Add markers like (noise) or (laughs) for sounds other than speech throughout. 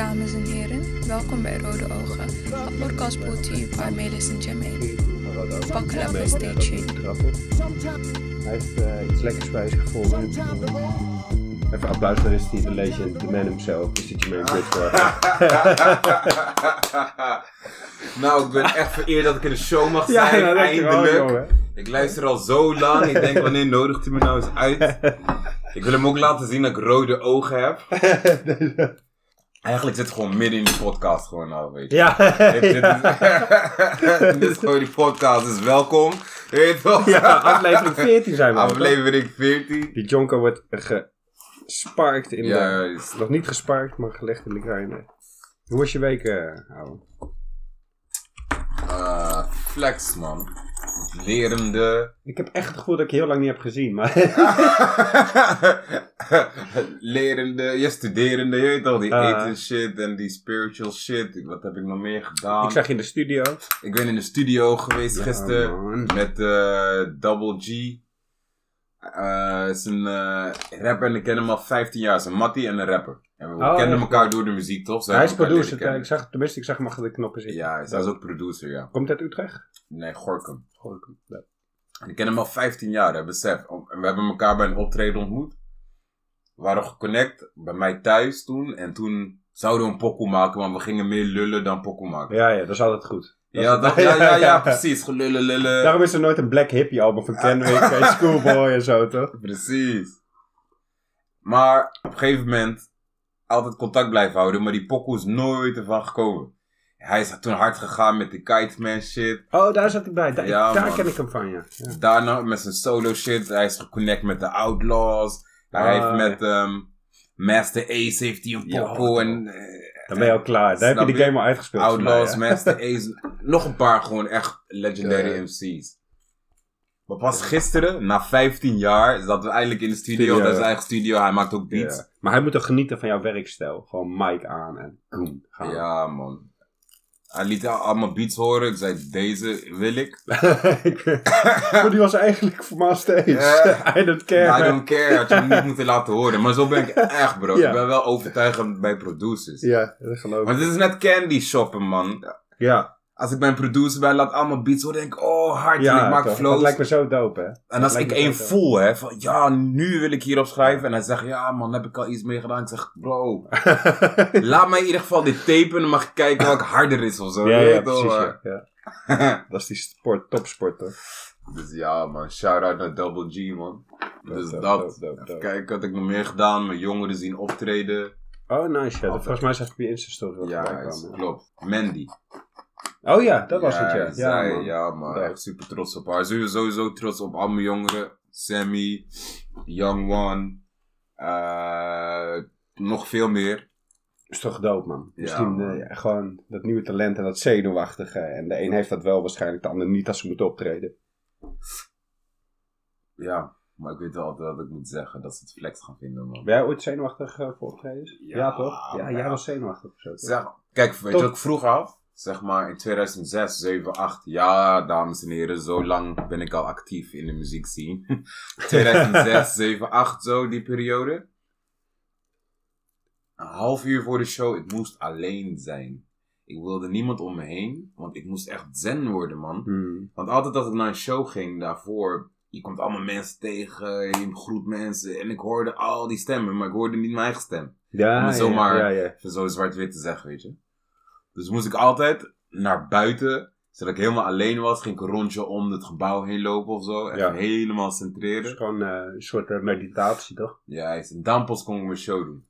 dames en heren. Welkom bij Rode Ogen, een podcast brought to you by Melis en Jermaine. Buckle up and stay tuned. Hij heeft eh, iets lekkers bij zich gevonden. Even applaus voor is die de legend, de man himself, is het Jermaine Bridgewater. (laughs) nou, ik ben echt vereerd dat ik in de show mag Ja, zijn. nou, eindelijk. ik luister al zo lang. Ik denk, wanneer nodigt u me nou eens uit? (laughs) Ik wil hem ook laten zien dat ik rode ogen heb. (laughs) Eigenlijk zit het gewoon midden in de podcast gewoon nou, weet je. ja. Dit, (laughs) dit, is, (laughs) dit is gewoon die podcast, dus welkom. Weet je toch? ja, aflevering 14 zijn we al? Aflevering 14. Die Jonko wordt gesparkt in de... Juist. Nog niet gesparkt, maar gelegd in de grinder. Hoe was je week, eh ouwe? Eh, flex, man. Lerende. Ik heb echt het gevoel dat ik heel lang niet heb gezien, maar... (laughs) Lerende, je studerende, je weet toch, die Ah. eten shit en die spiritual shit. Wat heb ik nog meer gedaan? ik zag je in de studio. Ik ben in de studio geweest Ja, gisteren man. met eh, Double G. Eh is een eh, rapper en ik ken hem al 15 jaar. Is een mattie en een rapper. En we Oh, kennen echt? elkaar door de muziek, toch? Hij is producer. Ik zag, tenminste, ik zag hem achter de knoppen kennen. zitten. Ja, hij is ook producer, ja. Komt uit Utrecht? Nee, Gorkum. Gorkum. Ja. En ik ken hem al 15 jaar, hè, besef. We hebben elkaar bij een optreden ontmoet. We waren geconnect bij mij thuis toen. En toen zouden we een pokoe maken, maar we gingen meer lullen dan pokoe maken. Ja, ja, dat is altijd goed. Dat Ja, dat, ja, ja, (laughs) ja, precies. Gelullen, lullen. Daarom is er nooit een Black Hippie album van Kendrick en Schoolboy en zo, toch? (laughs) Precies. Maar op een gegeven moment altijd contact blijven houden, maar die pokoe is nooit ervan gekomen. Hij is toen hard gegaan met die Kite Man shit. Oh, daar zat ik bij. Daar, Ja, daar man. ken ik hem van, ja. ja. Daarna met zijn solo shit. Hij is geconnect met de Outlaws. Hij Ah, heeft met ehm, Master Ace heeft hij een Ja, pokoe en eh, Dan ben je al klaar. Daar heb je die game al uitgespeeld. mij, Outlaws? Master (laughs) Ace. Nog een paar gewoon echt legendary. MC's. Maar pas gisteren, na 15 jaar, zaten we eindelijk in de studio. Studio. Dat is zijn eigen studio. Hij maakt ook beats. Ja. Maar hij moet toch genieten van jouw werkstijl. Gewoon mic aan en boom, gaan. Ja, man. Hij liet al- allemaal beats horen. Ik zei, deze wil ik. (laughs) Maar die was eigenlijk voor Ace. Ja. (laughs) I don't care. I don't care. Had je hem niet moeten laten horen. Maar zo ben ik echt, bro. Ja. Ik ben wel overtuigend bij producers. Ja, dat geloof Maar ik. dit is net candy shoppen, man. Ja, Als ik bij een producer ben, laat allemaal beats horen. denk ik, oh, hard. en ja ik maak toch. flows. dat lijkt me zo dope, hè. En Dat als ik één voel, hè, van ja, nu wil ik hierop schrijven. En hij zegt, ja man, heb ik al iets mee gedaan. Ik zeg, bro, (laughs) laat mij in ieder geval dit tapen. En dan mag ik kijken welk harder is of zo. ja, ja, precies. Ja. (laughs) Dat is die sport, topsport, toch? Dus ja man, shout-out naar Double G man. Dus dope, dat. Even dope. kijken, wat ik nog meer gedaan. Mijn jongeren zien optreden. Oh, nice. Ja. Dat, Altijd. volgens mij zag ik op je Insta-story Ja, is- klopt. Mandy. Oh ja, dat was het, ja. Ja, zij, man. ja man, echt super trots op haar. Sowieso, sowieso trots op al mijn jongeren. Sammy, Young One. eh, nog veel meer. is toch dope, man. Ja, Misschien man. eh, gewoon dat nieuwe talent en dat zenuwachtige. En de een heeft dat wel waarschijnlijk, de ander niet als ze moeten optreden. Ja, maar ik weet wel altijd wat ik moet zeggen. Dat ze het flex gaan vinden, man. Ben jij ooit zenuwachtig eh, voor optredens? Ja, Ja, toch? Ja, jij ja. was zenuwachtig of zo. Zeg, kijk, weet je wat ik vroeg had? Zeg maar in 2006, 7, 8. Ja, dames en heren, zo lang ben ik al actief in de muziekscene. 2006, 7, 8, zo, die periode. Een half uur voor de show, ik moest alleen zijn. Ik wilde niemand om me heen, want ik moest echt zen worden, man. Hmm. Want altijd als ik naar een show ging daarvoor, je komt allemaal mensen tegen, je groet mensen. En ik hoorde al die stemmen, maar ik hoorde niet mijn eigen stem. Ja, Om het zomaar- ja, ja. Even zo zwart-wit te zeggen, weet je. Dus moest ik altijd naar buiten, zodat ik helemaal alleen was. Ging ik een rondje om het gebouw heen lopen of zo. Ja. helemaal centreren. gewoon eh, een soort eh, meditatie, toch? Ja, en dan pas kon ik mijn show doen.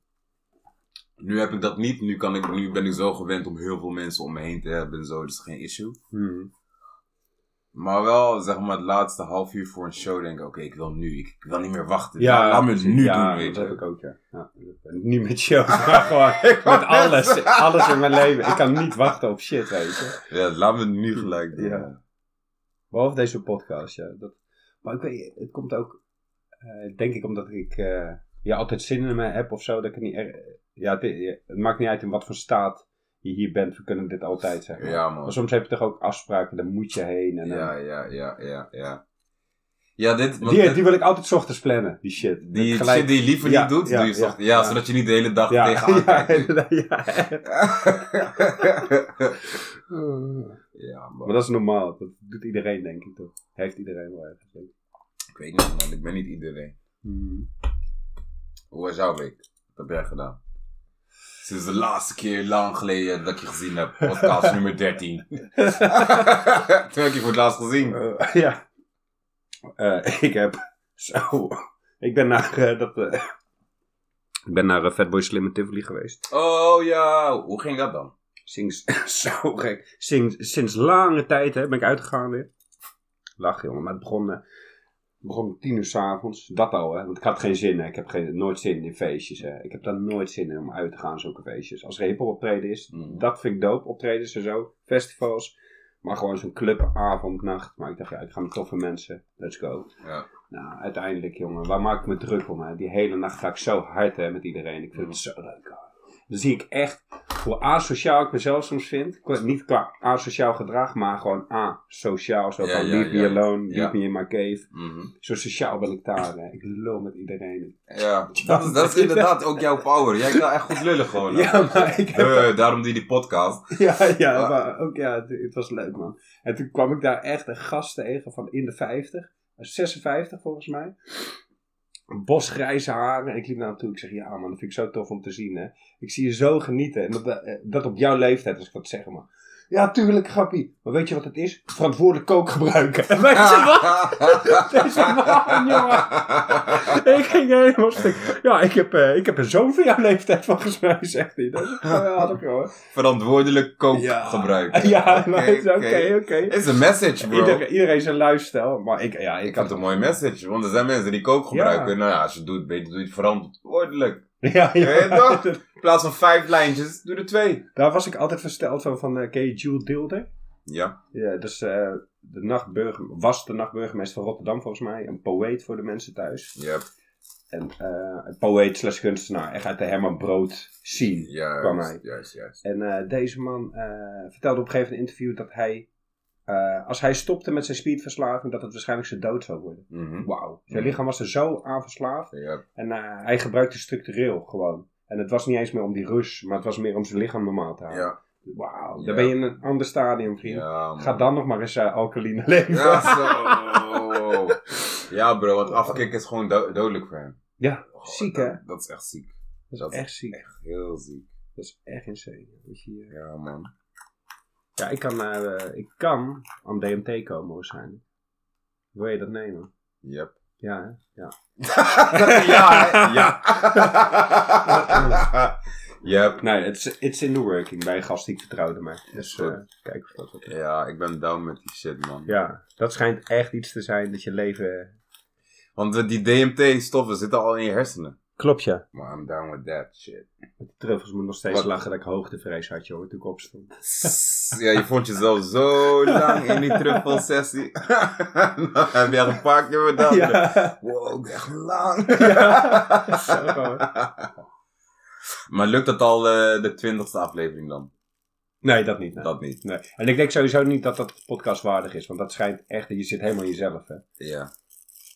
Nu heb ik dat niet. Nu, kan ik, nu ben ik zo gewend om heel veel mensen om me heen te hebben en zo. Dus geen issue. Hmm. Maar wel, zeg maar, het laatste half uur voor een show denk ik, oké, ik wil nu. Ik, wil niet meer wachten. Ja, laat me het nu ja, doen, weet dat je. heb ik ook, ja. ja. Niet met shows, (laughs) maar gewoon met alles. Alles in mijn leven. Ik kan niet wachten op shit, weet je. Ja, laat me nu gelijk doen. Ja. Behalve deze podcast, ja. Dat, maar ik weet, het komt ook, eh, denk ik, omdat ik eh, ja, altijd zin in me heb of zo. Dat ik niet er, ja, het, het maakt niet uit in wat voor staat je hier bent. We kunnen dit altijd zeggen. Ja, man. Maar soms heb je toch ook afspraken, daar moet je heen. En Ja, ja, ja, ja, ja. Ja, dit... Die, dit- die wil ik altijd 's ochtends plannen, die shit. die Gelijk- shit die je liever Ja, niet doet, ja, doe je ja, ja, zodat je niet de hele dag (laughs) tegenaan ja, kijkt. ja. (laughs) ja, man. Maar dat is normaal. Dat doet iedereen, denk ik toch? Heeft iedereen wel ergens. ik. Ik weet niet, man. Ik ben niet iedereen. Hmm. Hoe was jouw week? Wat heb jij gedaan? Sinds de laatste keer lang geleden dat ik je gezien heb. Podcast (laughs) nummer 13. (laughs) Toen heb ik je voor het laatst gezien. Eh, ja. Eh, ik heb. Zo. Ik ben naar. eh, dat, ik ben naar Fatboy Slim in Tivoli geweest. Oh ja, hoe ging dat dan? Sinds, (laughs) zo gek. Sinds, sinds lange tijd hè, ben ik uitgegaan weer. Lach jongen, maar het begon, begon om tien uur s'avonds. Dat al hè, want ik had geen zin hè. Ik heb geen, nooit zin in feestjes hè. Ik heb daar nooit zin in om uit te gaan, zulke feestjes. Als er hiphop optreden is, Mm. dat vind ik dope. Optredens en zo, festivals. Maar gewoon zo'n clubavond, nacht. Maar ik dacht, ja, ik ga met toffe mensen. Let's go. Ja. Nou, uiteindelijk, jongen, waar maak ik me druk om? Hè? Die hele nacht ga ik zo hard hè, met iedereen. Ik vind het zo leuk. hoor. Dan zie ik echt hoe asociaal ik mezelf soms vind. Niet qua asociaal gedrag, maar gewoon asociaal. Zo van leave me alone, leave me in my cave. Mhm. Zo sociaal ben ik daar. Hè. Ik lul met iedereen. Ja, dat is, dat is (laughs) inderdaad ook jouw power. Jij kan echt goed lullen gewoon. hè? Ja, maar ik heb... Daarom doe je die podcast. (laughs) Ja, ja, maar ook ja, het, het was leuk man. En toen kwam ik daar echt een gast tegen van in de 50, 56 volgens mij. Bosgrijze haren. En ik liep naar hem toe. Ik zeg, ja man, dat vind ik zo tof om te zien hè. Ik zie je zo genieten. En dat, eh, dat op jouw leeftijd, als ik wat zeg maar. Ja, tuurlijk, grappie. Maar weet je wat het is? Verantwoordelijk kook gebruiken. En (laughs) weet je wat? (laughs) Deze man, jongen. (laughs) Ik ging helemaal stuk. Ja, ik heb, eh, ik heb een zoon van jouw leeftijd volgens mij, zegt hij. Dat is geweldig, hoor. Verantwoordelijk kook Ja. (laughs) gebruiken. (laughs) Ja, Oké, oké, is een message, bro. Iedereen, iedereen zijn luistijl, maar ik, ja, ik Ik had had een mooie message, want er zijn mensen die kook gebruiken. Nou ja, als je het doet, beter doe je het verantwoordelijk. Ja, Je weet ja. toch? In plaats van vijf lijntjes, doe er twee. Daar was ik altijd versteld van, van uh, ken je Jules Dilder? Ja. Ja, dus eh, de nachtburger, was de nachtburgemeester van Rotterdam volgens mij. Een poëet voor de mensen thuis. Yep. En eh, een poëet slash kunstenaar, echt uit de Herman Brood scene. kwam hij. Juist, juist. En eh, deze man eh, vertelde op een gegeven moment in een interview dat hij, als hij stopte met zijn speedverslaving, dat het waarschijnlijk zijn dood zou worden. Mhm. Wauw. Zijn Mhm. lichaam was er zo aan verslaafd. Yep. En hij gebruikte structureel gewoon. En het was niet eens meer om die rush, maar het was meer om zijn lichaam normaal te houden. Ja. Wauw, Ja. dan ben je in een ander stadium, vriend. Ja. Ga dan nog maar eens uh, alkaline leven. Ja, zo. (laughs) Ja, bro, want afkicken is gewoon do- dodelijk voor hem. Ja, Oh, ziek hè? Dat is echt ziek. Dat is dat is echt ziek. Echt heel ziek. Dat is echt insane. Dat je, eh, Ja, man. ja, ik kan, naar, eh, ik kan aan DMT komen waarschijnlijk. Wil je dat nemen? Yep. Ja, hè? ja. (laughs) ja, hè? ja. (laughs) yep. Nee, it's, it's in the working bij een gast die ik vertrouwde mij. Dus eh, kijk of dat wat is. Ja, ik ben down met die shit, man. Ja, dat schijnt echt iets te zijn dat je leven... Want eh, die DMT-stoffen zitten al in je hersenen. Klopt ja. Maar I'm down with that shit. Met de truffels moet nog steeds Wat? lachen dat ik hoogtevrees had, joh, toen ik opstond. Ja, je vond jezelf zo (laughs) lang in die truffelsessie. (laughs) Dan heb je echt een paar keer bedacht. Ja. Wow, echt lang. Ja, (laughs) zo. Maar lukt dat al eh, de twintigste aflevering dan? Nee, dat niet. Nee. Dat niet. Nee. En ik denk sowieso niet dat dat podcastwaardig is, want dat schijnt echt, je zit helemaal in jezelf. Hè. Ja.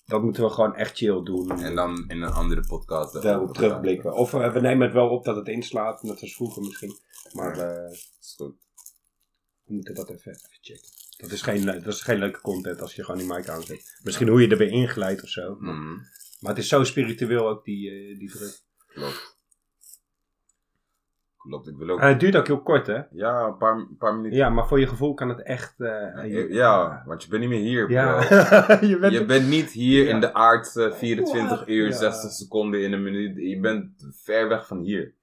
Dat moeten we gewoon echt chill doen. En dan in een andere podcast. daarop terugblikken. Of eh, we nemen het wel op dat het inslaat, net als vroeger misschien. Maar eh, Is goed. we moeten dat even, even checken. Dat is, geen, dat is geen leuke content als je gewoon die mic aanzet. Misschien hoe je erbij inglijdt of zo. Mhm. Maar het is zo spiritueel ook, die, eh, die druk. Klopt. Klopt, ik wil ook... En het duurt ook heel kort, hè? Ja, een paar, een paar minuten. Ja, maar voor je gevoel kan het echt... eh, Ja, ja, want je bent niet meer hier. Ja, (laughs) je bent... Je bent niet hier Ja. in de aard eh, 24 Ja. uur, Ja. 60 seconden in een minuut. Je bent ver weg van hier.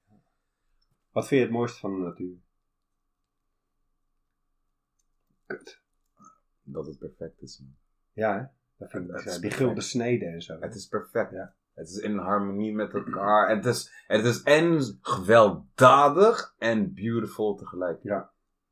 Wat vind je het mooiste van de natuur? Kut. Dat het perfect is, man. Ja, hè? Dat vind ik, die gulden sneden en zo. Het is perfect. Ja. Het is in harmonie met elkaar. En het is, het is en gewelddadig en beautiful tegelijk.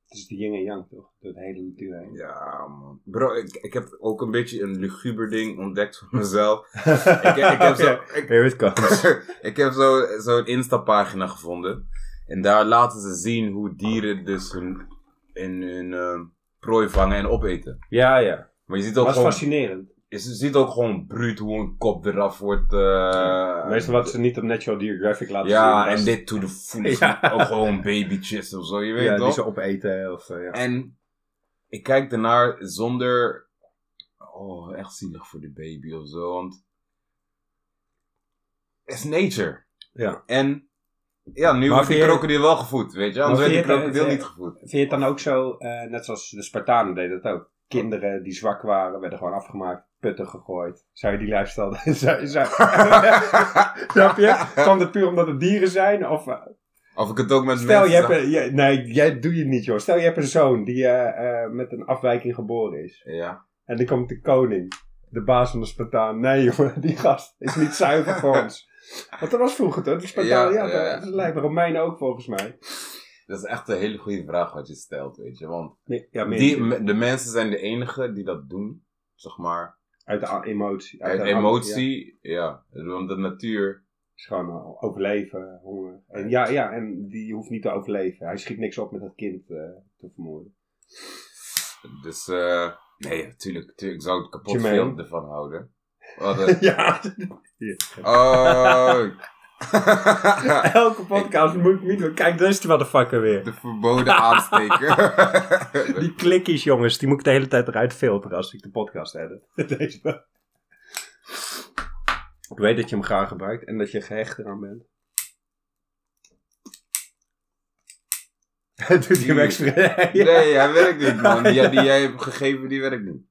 Het is de yin en yang, toch? Door de hele natuur heen. Ja, man. Bro, ik, ik heb ook een beetje een luguber ding ontdekt voor mezelf. (laughs) ik, ik heb zo... Ik, Here it comes. (laughs) ik heb zo- zo'n Insta-pagina gevonden. En daar laten ze zien hoe dieren dus hun, in hun eh, prooi vangen en opeten. Ja, ja. Maar je ziet Dat is gewoon... fascinerend. Je ziet ook gewoon bruut hoe een kop eraf wordt. eh Meestal wat ze niet op Natural Geographic laten Ja, zien. en is- dit to the fullest. Ja. Ook gewoon babytjes of zo, je weet ja, die ze opeten. Of, eh, ja. En ik kijk ernaar zonder. Oh, echt zielig voor de baby of zo. Want. Het is nature. Ja. En. Ja, nu wordt die krokodil wel gevoed, weet je? Anders werd die krokodil vind niet gevoed. Vind je het dan ook zo, eh, net zoals de Spartanen deden dat ook? Kinderen die zwak waren, werden gewoon afgemaakt, putten gegooid. Zou je die lifestyle... (laughs) zou, zou, (laughs) (laughs) snap je? Kwam het puur omdat het dieren zijn? Of, eh, Of ik het ook met stel, je hebt een, je- nee, jij doe je niet joh. Stel je hebt een zoon die eh, eh, met een afwijking geboren is. Ja. En dan komt de koning, de baas van de Spartaan. Nee jongen, die gast is niet zuiver voor ons. Want dat was vroeger toch? De Spartaan, ja, Ja, ja, ja. dat lijkt de Romeinen ook volgens mij. Dat is echt een hele goede vraag wat je stelt, weet je? Want Nee, ja, die, de mensen zijn de enigen die dat doen, zeg maar. uit de emotie. Uit de- ja. emotie, ja. Want de natuur. is gewoon eh, overleven, honger. En ja, ja, en die hoeft niet te overleven. Hij schiet niks op met dat kind eh, te vermoorden. Dus, eh nee, natuurlijk, natuurlijk. Ik zou het kapot Jermaine. veel ervan houden. Wat een- (laughs) ja. Oh. (laughs) Elke podcast moet ik niet doen. Kijk, daar is die motherfucker weer. De verboden aansteker. (laughs) Die klikjes, jongens, die moet ik de hele tijd eruit filteren als ik de podcast edit. (laughs) Deze. Ik weet dat je hem graag gebruikt en dat je gehecht eraan bent. Doet hij hem expres? Nee, hij werkt niet, man. Die, die jij hebt gegeven, die werkt niet.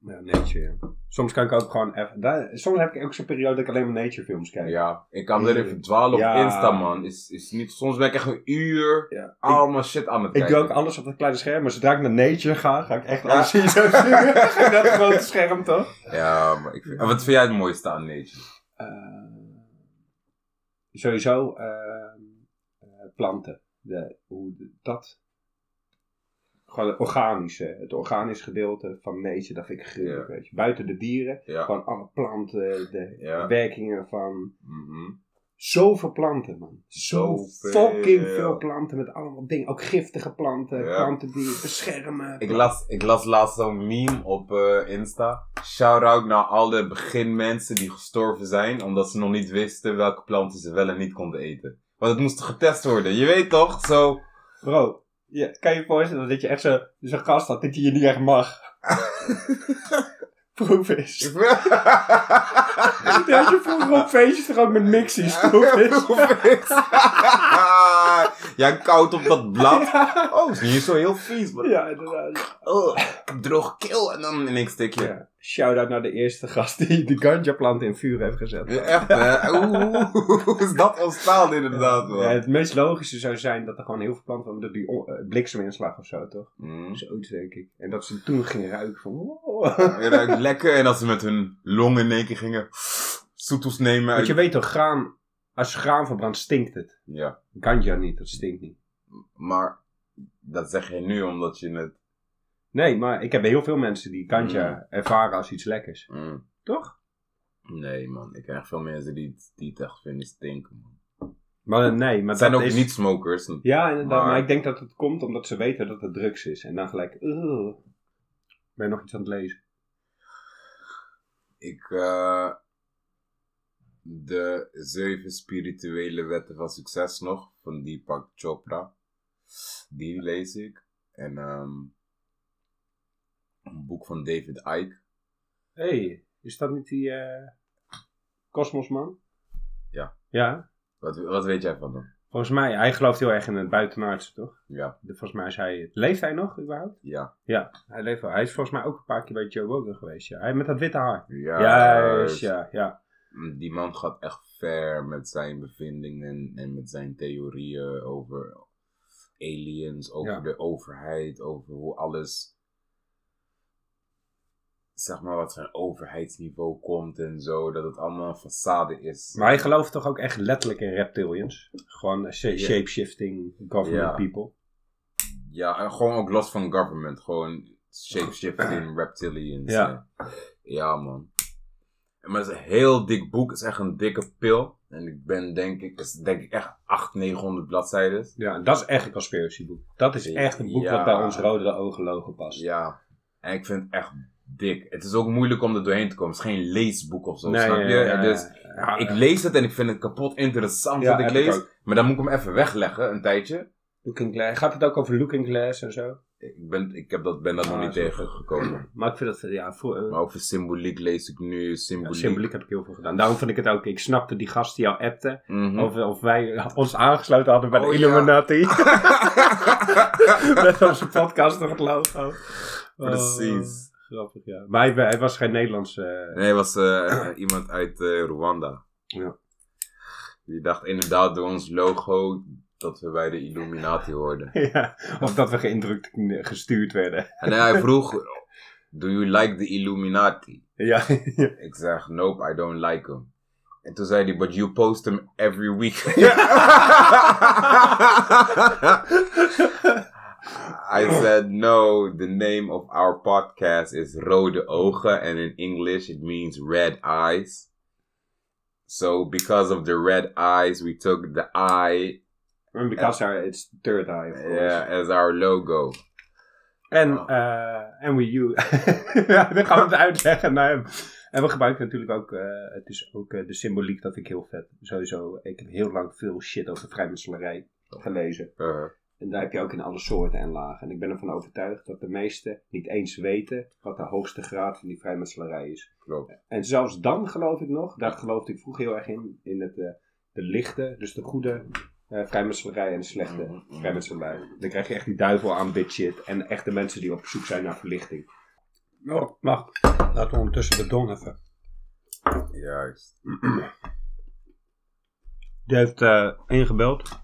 Ja, nature, ja. Soms kan ik ook gewoon even... Daar, soms heb ik ook zo'n periode dat ik alleen maar nature films kijk. Ja, ik kan er even dwalen op Ja. Insta, man. Is, is niet, soms ben ik echt een uur Ja. Allemaal shit aan het ik kijken. doe ook alles op het kleine scherm, maar zodra ik naar nature ga, ga ik echt Ja. alles zien. Zo naar het grote scherm, toch? Ja, maar ik vind... En wat vind jij het mooiste aan nature? Eh, sowieso eh, eh, planten. De, hoe dat. Gewoon het organische. Het organische gedeelte van nature, dat vind ik gruwelijk. Ja. Weet je. Buiten de dieren, Ja. gewoon alle planten, de Ja. werkingen van. Mhm. Zoveel planten, man. Zo fucking veel planten met allemaal dingen. Ook giftige planten, planten die beschermen. Ik las, ik las laatst zo'n meme op eh, Insta. Shout-out naar alle beginmensen die gestorven zijn, omdat ze nog niet wisten welke planten ze wel en niet konden eten. Want het moest getest worden, je weet toch? Zo. Bro, ja, kan je je voorstellen dat je echt zo- zo'n gast had dat je je niet echt mag? (laughs) Proef. Ja, (laughs) had je vroeger op feestjes toch ook met mixies? (laughs) Proef eens. Ja, koud op dat blad. (laughs) Oh, is niet zo heel vies, maar. Ja, inderdaad. Oh, ik heb droge keel en dan in één stukje. Ja. Shout-out naar de eerste gast die de ganja plant in vuur heeft gezet. Ja, echt, hè? Oeh, hoe is dat ontstaan, inderdaad, man? Ja, het meest logische zou zijn dat er gewoon heel veel planten waren door die eh, blikseminslag of zo, toch? Mm. Zoiets denk ik. En dat ze toen gingen ruiken van... wow. Ruikt lekker en als ze met hun longen in één keer gingen soetels nemen. Want je weet toch, graan, als je graan verbrandt stinkt het. Ja, Ganja niet, dat stinkt niet. maar dat zeg je nu omdat je het... Nee, maar ik heb heel veel mensen die ganja ervaren als iets lekkers. Mm. Toch? Nee, man. Ik echt veel mensen die het, die het echt vinden stinken, man. Maar eh, nee, maar Het zijn dat ook is... niet smokers. Ja, inderdaad. Maar... Maar- ik denk dat het komt omdat ze weten dat het drugs is. En dan gelijk... "Ugh." Ben je nog iets aan het lezen? Ik, eh, de zeven spirituele wetten van succes nog, van Deepak Chopra. Die lees ik. En ehm, een boek van David Icke. Hé, hey, is dat niet die... eh Kosmosman? Ja. Ja? Wat, wat weet jij van hem? Volgens mij, hij gelooft heel erg in het buitenaardse, toch? Ja, Volgens mij is hij... Leeft hij nog, überhaupt? ja. Ja, hij leeft wel. Hij is volgens mij ook een paar keer bij Joe Rogan geweest, ja. Hij met dat witte haar. Ja, Juist, ja, ja. Die man gaat echt ver met zijn bevindingen en met zijn theorieën over aliens, over Ja. de overheid, over hoe alles, zeg maar, wat zijn overheidsniveau komt en zo, dat het allemaal een façade is. Maar hij gelooft toch ook echt letterlijk in reptilians? Gewoon shape-shifting government Ja. people. Ja, en gewoon ook los van government, gewoon shapeshifting (clears throat) reptilians. Ja. Ja, man. Maar het is een heel dik boek, het is echt een dikke pil. En ik ben denk ik, is denk ik echt 800, 900 bladzijden. Ja, dat is echt een conspiracy boek. Dat is echt een boek Ja. wat bij ons rode ogen logo past. Ja. En ik vind het echt dik. Het is ook moeilijk om er doorheen te komen. Het is geen leesboek of zo, Nee, snap je? ja, ja, dus ja, ik ja. lees het en ik vind het kapot interessant wat ik ik lees. maar dan moet ik hem even wegleggen, een tijdje. Looking Glass. Gaat het ook over Looking Glass en zo? Ik ben, ik heb dat, ben dat nog Ah, niet tegengekomen. (clears throat) Maar ik vind dat, ja, voor, eh, Maar over symboliek lees ik nu. ja, Symboliek. symboliek heb ik heel veel gedaan. Daarom vond ik het ook, ik snapte die gast die jou appte. Mhm. Of, of wij ons aangesloten hadden bij de Oh, ja. Illuminati. (laughs) (laughs) Met onze podcast op het logo. Precies. Oh, grappig, ja. Maar hij, hij was geen Nederlandse... Nee, het was eh, (clears throat) iemand uit eh, Rwanda. Ja. Die dacht inderdaad door ons logo dat we bij de Illuminati hoorden. (laughs) ja, of dat we geïndrukt gestuurd werden. En hij (laughs) vroeg, do you like the Illuminati? ja, ja. Ik zeg, nope, I don't like them. En toen zei hij, but you post them every week. (laughs) I said, no, the name of our podcast is Rode Ogen, and in English it means red eyes. So because of the red eyes, we took the eye And because our, it's third eye, of course. yeah, as our logo. En, Oh. eh, en we you. (laughs) ja, dan gaan we het uitleggen naar hem. En we gebruiken natuurlijk ook, eh, het is ook eh, de symboliek, dat ik heel vet. Sowieso, ik heb heel lang veel shit over vrijmetselarij gelezen. Uh, En daar heb je ook in alle soorten en lagen. En ik ben ervan overtuigd dat de meesten niet eens weten wat de hoogste graad van die vrijmetselarij is. klopt. En zelfs dan geloof ik nog, daar geloofde ik vroeger heel erg in, in het, de lichte, dus de goede eh vrijmetselarij en de slechte vrijmetselarij. Dan krijg je echt die duivel aan dit shit en echte mensen die op zoek zijn naar verlichting. Oh, wacht. Laten we ondertussen de don even. Juist. Die heeft eh, ingebeld.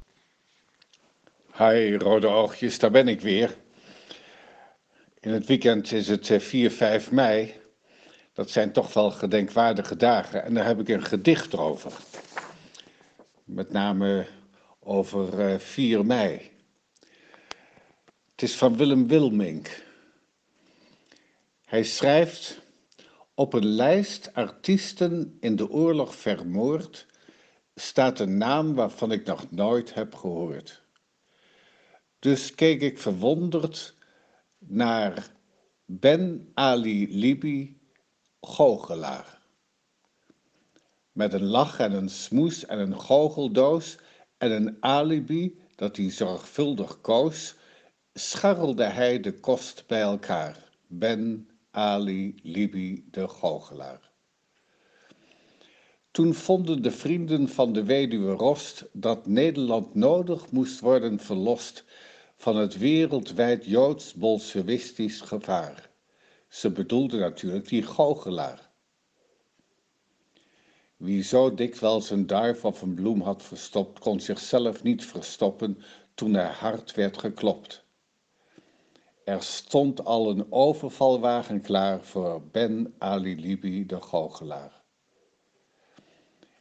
Hi, rode oogjes, daar ben ik weer. In het weekend is het eh, 4, 5 mei. Dat zijn toch wel gedenkwaardige dagen. En daar heb ik een gedicht over. Met name over eh, 4 mei. Het is van Willem Wilmink. Hij schrijft: Op een lijst artiesten in de oorlog vermoord staat een naam waarvan ik nog nooit heb gehoord. Dus keek ik verwonderd naar Ben Ali Libi, goochelaar. Met een lach en een smoes en een goocheldoos en een alibi dat hij zorgvuldig koos, scharrelde hij de kost bij elkaar. Ben Ali Libi, de goochelaar. Toen vonden de vrienden van de weduwe Rost dat Nederland nodig moest worden verlost van het wereldwijd joods-bolsjewistisch gevaar. Ze bedoelden natuurlijk die goochelaar. Wie zo dikwijls een duif of een bloem had verstopt, kon zichzelf niet verstoppen toen er hard werd geklopt. Er stond al een overvalwagen klaar voor Ben Ali Libi, de goochelaar.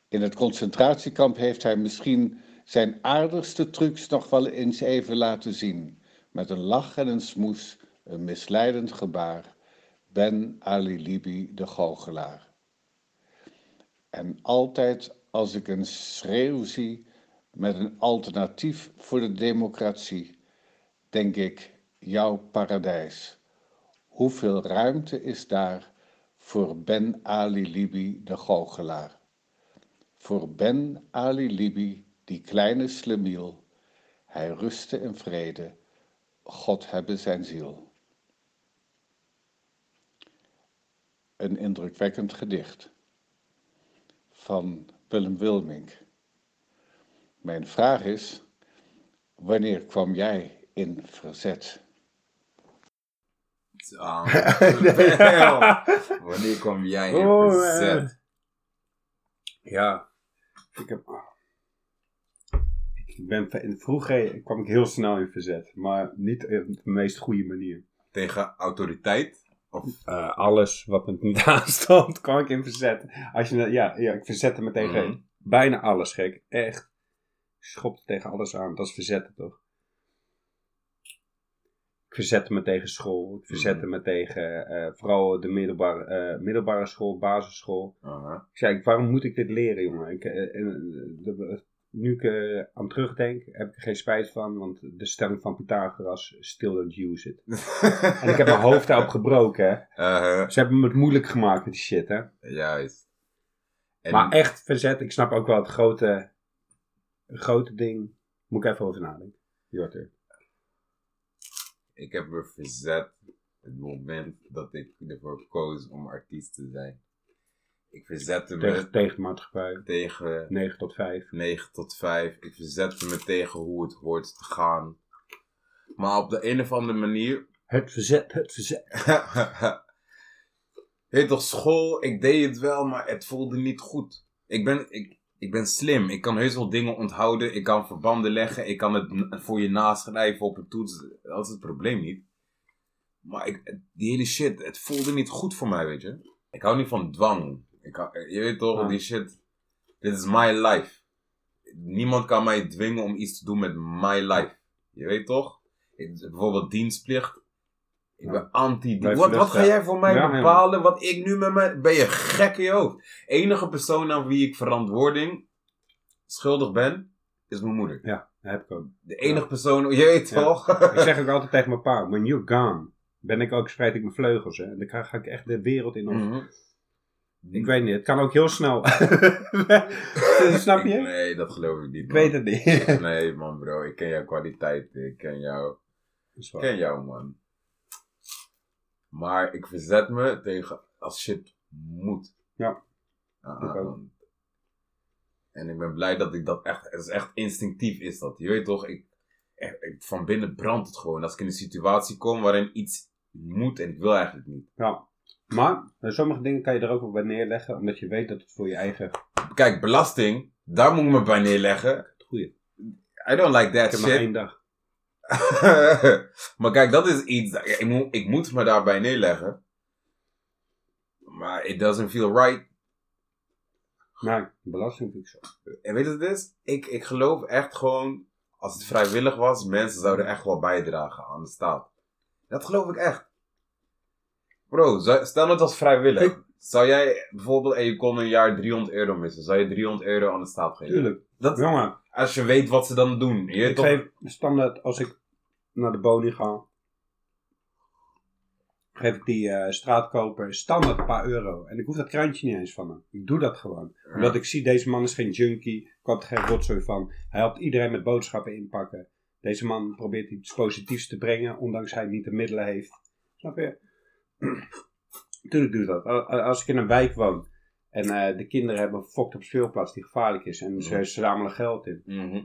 In het concentratiekamp heeft hij misschien zijn aardigste trucs nog wel eens even laten zien. Met een lach en een smoes, een misleidend gebaar. Ben Ali Libi, de goochelaar. En altijd als ik een schreeuw zie met een alternatief voor de democratie, denk ik, jouw paradijs. Hoeveel ruimte is daar voor Ben Ali Libi, de goochelaar? Voor Ben Ali Libi, die kleine slemiel, hij rustte in vrede, God hebben zijn ziel. Een indrukwekkend gedicht van Willem Wilmink. Mijn vraag is, wanneer kwam jij in verzet? (laughs) Wanneer kwam jij in Oh, verzet? Ja, ik heb. Ik ben in vroeger kwam ik heel snel in verzet, maar niet op de meest goede manier. Tegen autoriteit? Of Eh, alles wat me niet (laughs) aanstond, kwam ik in verzet. Als je, ja, ja, ik verzette me tegen Mhm. bijna alles, gek. Echt. Ik schopte tegen alles aan. Dat is verzetten, toch? Ik verzette me tegen school. Ik verzette Mhm. me tegen eh, vooral de middelbare, eh, middelbare school, basisschool. uh Ik zei, waarom moet ik dit leren, jongen? Ik, de- nu ik er aan terugdenk, heb ik er geen spijt van. Want de stelling van Pythagoras, still don't use it. (laughs) En ik heb mijn hoofd daarop gebroken, hè. Eh, Ze hebben me het moeilijk gemaakt met die shit, hè. juist. En Maar echt verzet, ik snap ook wel het grote, grote ding. Moet ik even over nadenken. Jorter. ik heb me verzet het moment dat ik ervoor koos om artiest te zijn. Ik verzette me Tegen, tegen maatschappij. tegen 9 tot 5. 9 tot 5. Ik verzette me tegen hoe het hoort te gaan. Maar op de een of andere manier. Het verzet, het verzet. (laughs) Weet toch, school, ik deed het wel, maar het voelde niet goed. Ik ben, ik, ik ben slim. Ik kan heus wel dingen onthouden. Ik kan verbanden leggen. Ik kan het voor je naschrijven op een toets. Dat is het probleem niet. Maar ik, die hele shit, het voelde niet goed voor mij, weet je. Ik hou niet van dwang. Ik je weet toch, Ja. die shit. Dit is my life. Niemand kan mij dwingen om iets te doen met my life. Je weet toch? Ik- bijvoorbeeld dienstplicht. Ik ben anti Wij wat, ga jij voor mij Ja, bepalen wat ik nu met mij... Ben je gek in je hoofd? Enige persoon aan wie ik verantwoording schuldig ben, is mijn moeder. Ja, dat heb ik ook. De enige persoon... Je weet Ja. toch? Ik zeg ook altijd tegen mijn pa, when you're gone, ben ik ook, spreid ik mijn vleugels. Hè. Dan ga ik echt de wereld in. Ik weet niet, het kan ook heel snel. (laughs) Snap je? (laughs) Nee, dat geloof ik niet. Ik weet het niet. (laughs) Nee, man, bro. Ik ken jouw kwaliteit. Ik ken jou. Ik ken jou, man. Maar ik verzet me tegen als shit moet. Ja. Ah, Ik. En ik ben blij dat ik dat echt... Het is echt instinctief is dat. Je weet toch, ik, ik- van binnen brandt het gewoon. Als ik in een situatie kom waarin iets moet en ik wil eigenlijk niet. Ja. Maar eh, sommige dingen kan je er ook wel bij neerleggen, omdat je weet dat het voor je eigen Kijk, belasting, daar moet ik me bij neerleggen. het goede. I don't like Ik that heb maar één dag. (laughs) maar kijk, dat is iets. Ik moet, ik moet me daarbij neerleggen. Maar it doesn't feel right. Nee, belasting vind ik zo. En weet je wat het is? Ik, ik geloof echt gewoon. Als het vrijwillig was, mensen zouden echt wel bijdragen aan de staat. Dat geloof ik echt. Bro, zou- stel het als vrijwillig. Zou jij bijvoorbeeld, en je kon een jaar 300 euro missen, zou je 300 euro aan de staat geven? Tuurlijk. Dat, Jongen, als je weet wat ze dan doen. Je ik toch- geef standaard, als ik naar de boni ga, geef ik die eh, straatkoper standaard een paar euro. En ik hoef dat krantje niet eens van hem. Ik doe dat gewoon. Ja. Omdat ik zie, deze man is geen junkie. Ik had er geen rotzooi van. Hij helpt iedereen met boodschappen inpakken. Deze man probeert iets positiefs te brengen, ondanks hij niet de middelen heeft. Snap je? (clears throat) Tuurlijk doe dat. Al- al- Als ik in een wijk woon en eh, de kinderen hebben een fokt op speelplaats die gevaarlijk is en ze Ja. zamelen geld in. Mhm.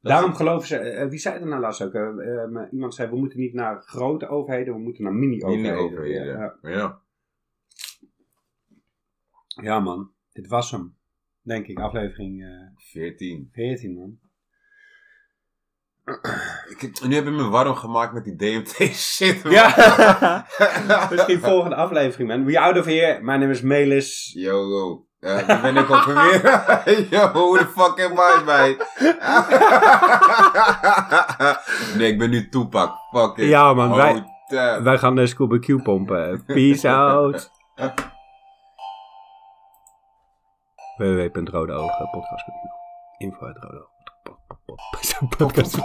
Daarom is- geloven ze, eh, wie zei er nou laatst ook? Eh, eh, iemand zei, we moeten niet naar grote overheden, we moeten naar mini-overheden. Mini-overheden. Ja, Ja. ja. ja, man, dit was hem. Denk ik, aflevering eh 14. 14, man. Ik heb, nu heb je me warm gemaakt met die DMT shit. man. Ja, (laughs) misschien volgende aflevering, man. We out of here. Mijn naam is Melis. Yo, yo. Daar ben ik ook weer. (laughs) yo, hoe de fuck am I bij? (laughs) nee, ik ben nu Tupac. Fuck it. Ja, man, Oh, wij- damn. Wij gaan de Scuba Q pompen. Peace out. www.rodeogenpodcast.nl Info uit Rode Ogen. Podcast.